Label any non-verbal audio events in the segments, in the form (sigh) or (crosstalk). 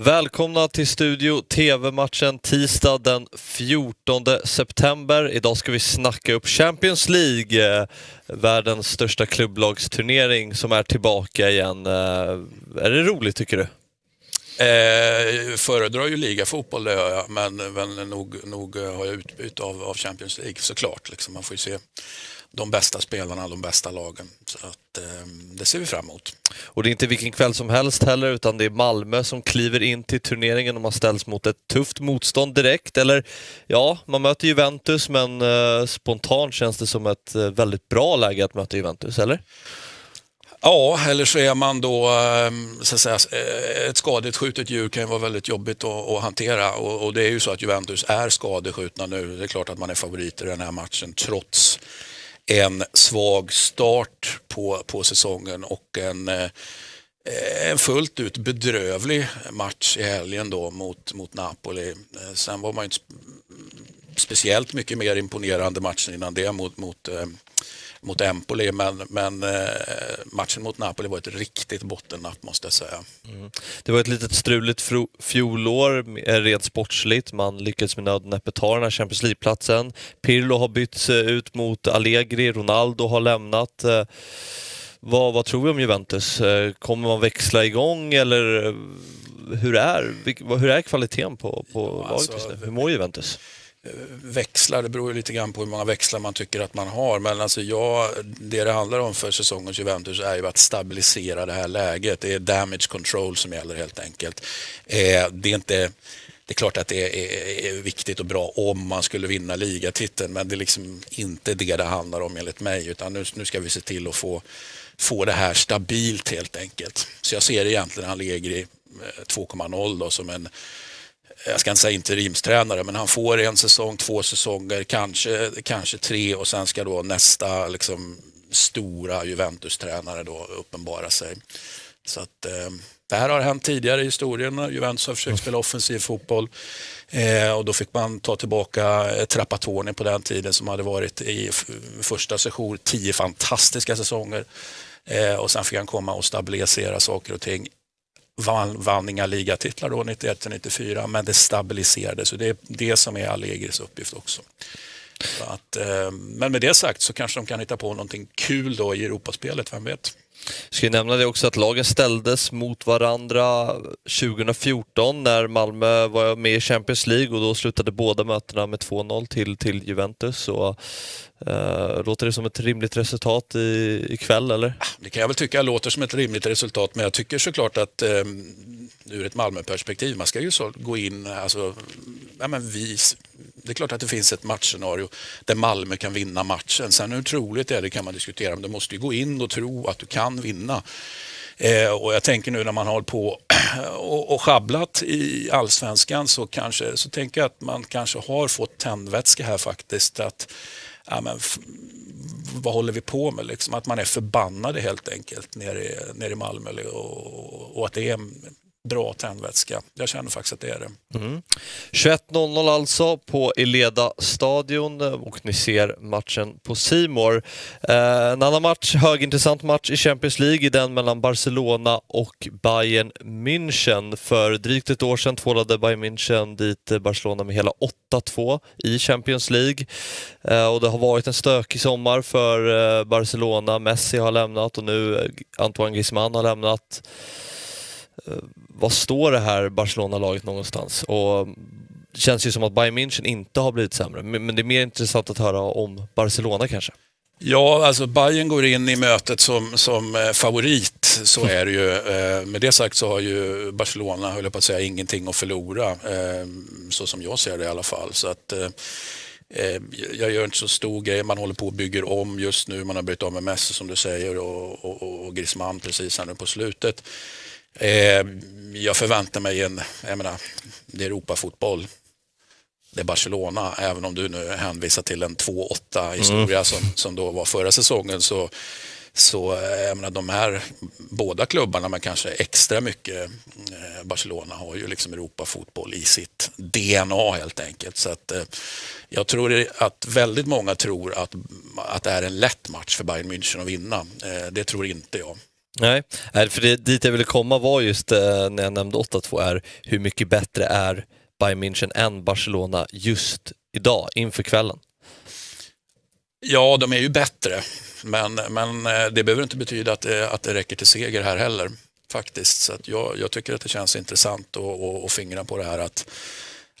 Välkomna till Studio TV-matchen tisdag den 14 september. Idag ska vi snacka upp Champions League, eh, världens största klubblagsturnering som är tillbaka igen. Eh, är det roligt tycker du? Eh, föredrar ju ligafotboll, det gör jag, men, men nog, nog har jag utbyte av, av Champions League såklart. Liksom. Man får ju se de bästa spelarna, de bästa lagen. Så att, eh, det ser vi fram emot. Och det är inte vilken kväll som helst heller, utan det är Malmö som kliver in till turneringen och man ställs mot ett tufft motstånd direkt. Eller ja, man möter Juventus, men eh, spontant känns det som ett eh, väldigt bra läge att möta Juventus, eller? Ja, eller så är man då, ehm, så att säga, eh, ett skadeskjutet djur kan ju vara väldigt jobbigt att, att hantera och, och, det är ju så att Juventus är skadeskjutna nu. Det är klart att man är favoriter i den här matchen trots en svag start på, på säsongen och en, eh, en fullt ut bedrövlig match i helgen då mot, mot Napoli. Eh, sen var man inte speciellt mycket mer imponerande matchen innan det mot, mot eh, mot Empoli, men, men eh, matchen mot Napoli var ett riktigt bottennapp måste jag säga. Mm. Det var ett litet struligt fjolår eh, rent sportsligt. Man lyckades med nöd och näppe ta den här Champions League-platsen. Pirlo har bytts eh, ut mot Allegri, Ronaldo har lämnat. Vad, vad tror vi om Juventus? Kommer man växla igång eller hur är, hur är kvaliteten på, på ja, laget alltså, just nu? Hur mår Juventus? Eh, växlar, det beror lite grann på hur många växlar man tycker att man har. Men alltså jag, det det handlar om för säsongens Juventus är ju att stabilisera det här läget. Det är damage control som gäller helt enkelt. Eh, det är inte det är klart att det är, viktigt och bra om man skulle vinna ligatiteln, men det är liksom inte det det handlar om enligt mig, utan nu, nu ska vi se till att få, få det här stabilt helt enkelt. Så jag ser egentligen Allegri eh, 2.0 då som en jag ska inte säga interimstränare, men han får en säsong, två säsonger, kanske, kanske tre och sen ska då nästa liksom, stora Juventus-tränare då uppenbara sig. Så att, eh, det här har hänt tidigare i historien. Juventus har försökt spela offensiv fotboll eh, och då fick man ta tillbaka eh, Trapattoni på den tiden som hade varit i första session, tio fantastiska säsonger. Eh, och sen fick han komma och stabilisera saker och ting vann, vann inga ligatitlar då 91-94 men det stabiliserades och det är det som är Allegris uppgift också. Att, eh, men med det sagt så kanske de kan hitta på någonting kul då i Europaspelet, vem vet? Ska nämna det också att lagen ställdes mot varandra 2014 när Malmö var med i Champions League och då slutade båda mötena med 2-0 till, till Juventus. Så, uh, låter det som ett rimligt resultat i, ikväll eller? Det kan jag väl tycka låter som ett rimligt resultat men jag tycker såklart att um, ur ett Malmöperspektiv, man ska ju så gå in, alltså, ja, men vi, det är klart att det finns ett matchscenario där Malmö kan vinna matchen. Sen hur troligt det är det kan man diskutera, men du måste ju gå in och tro att du kan vinna. Eh, och jag tänker nu när man har på (clears throat) och, och schabblat i allsvenskan så, kanske, så tänker jag att man kanske har fått tändvätska här faktiskt. Att, ja, men, vad håller vi på med? Liksom, att man är förbannade helt enkelt nere i, nere i Malmö och, och att det är bra tändvätska. Jag känner faktiskt att det är det. Mm. 21.00 alltså på Eleda stadion eh, och ni ser matchen på Simor. Eh, en annan match, högintressant match i Champions League, den mellan Barcelona och Bayern München. För drygt ett år sedan tvålade Bayern München dit eh, Barcelona med hela 8-2 i Champions League. Eh, och det har varit en stökig sommar för eh, Barcelona. Messi har lämnat och nu eh, Antoine Griezmann har lämnat. Eh, vad står det här Barcelona-laget någonstans? Och det känns ju som att Bayern München inte har blivit sämre, men det är mer intressant att höra om Barcelona kanske. Ja, alltså Bayern går in i mötet som, som eh, favorit, så är det ju. Eh, med det sagt så har ju Barcelona, höll jag på att säga, ingenting att förlora, så som jag ser det i alla fall. Så att, jag gör inte så stor grej, man håller på och bygger om just nu, man har bytt av med Messi som du säger och, och, och Griezmann precis här nu på slutet. Eh, jag förväntar mig en, jag menar, det är Europafotboll. Det är Barcelona, även om du nu hänvisar till en 2-8 historia mm. som, som då var förra säsongen så så eh, jag menar, de här båda klubbarna, men kanske extra mycket eh, Barcelona, har ju liksom Europafotboll i sitt DNA helt enkelt. Så att, jag tror att väldigt många tror att, att det är en lätt match för Bayern München att vinna. Det tror inte jag. Nej, för det, dit jag ville komma var just eh, när jag nämnde 8-2 är hur mycket bättre är Bayern München än Barcelona just idag, inför kvällen? Ja, de är ju bättre, men, men eh, det behöver inte betyda att det, att det räcker till seger här heller. Faktiskt. Så jag, jag, tycker att det känns intressant att fingra på det här att,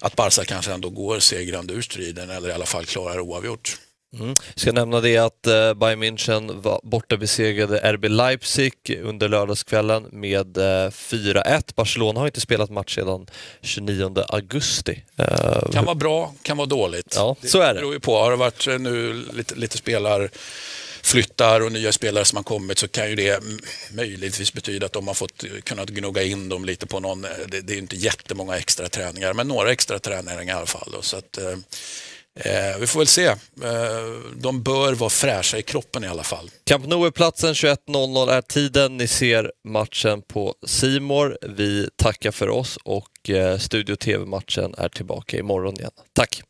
att Barca kanske ändå går segrande ur striden eller i alla fall klarar oavgjort. Mm. Ska nämna det att eh, Bayern München var borta besegrade RB Leipzig under lördagskvällen med eh, 4-1. Barcelona har inte spelat match sedan 29 augusti. Eh, kan vara bra, kan vara dåligt. Ja, så är det. Det beror ju på. Har det varit eh, nu lite, lite spelar flyttar och nya spelare som har kommit så kan ju det möjligtvis betyda att de har fått kunnat gnugga in dem lite på någon, eh, det, det är inte jättemånga extra träningar men några extra träningar i alla fall. Då, så att, eh, Eh, vi får väl se. Eh, de bör vara fräscha i kroppen i alla fall. Camp Nou är platsen, 21.00 är tiden. Ni ser matchen på Simor. Vi tackar för oss och eh, Studio TV-matchen är tillbaka imorgon igen. Tack!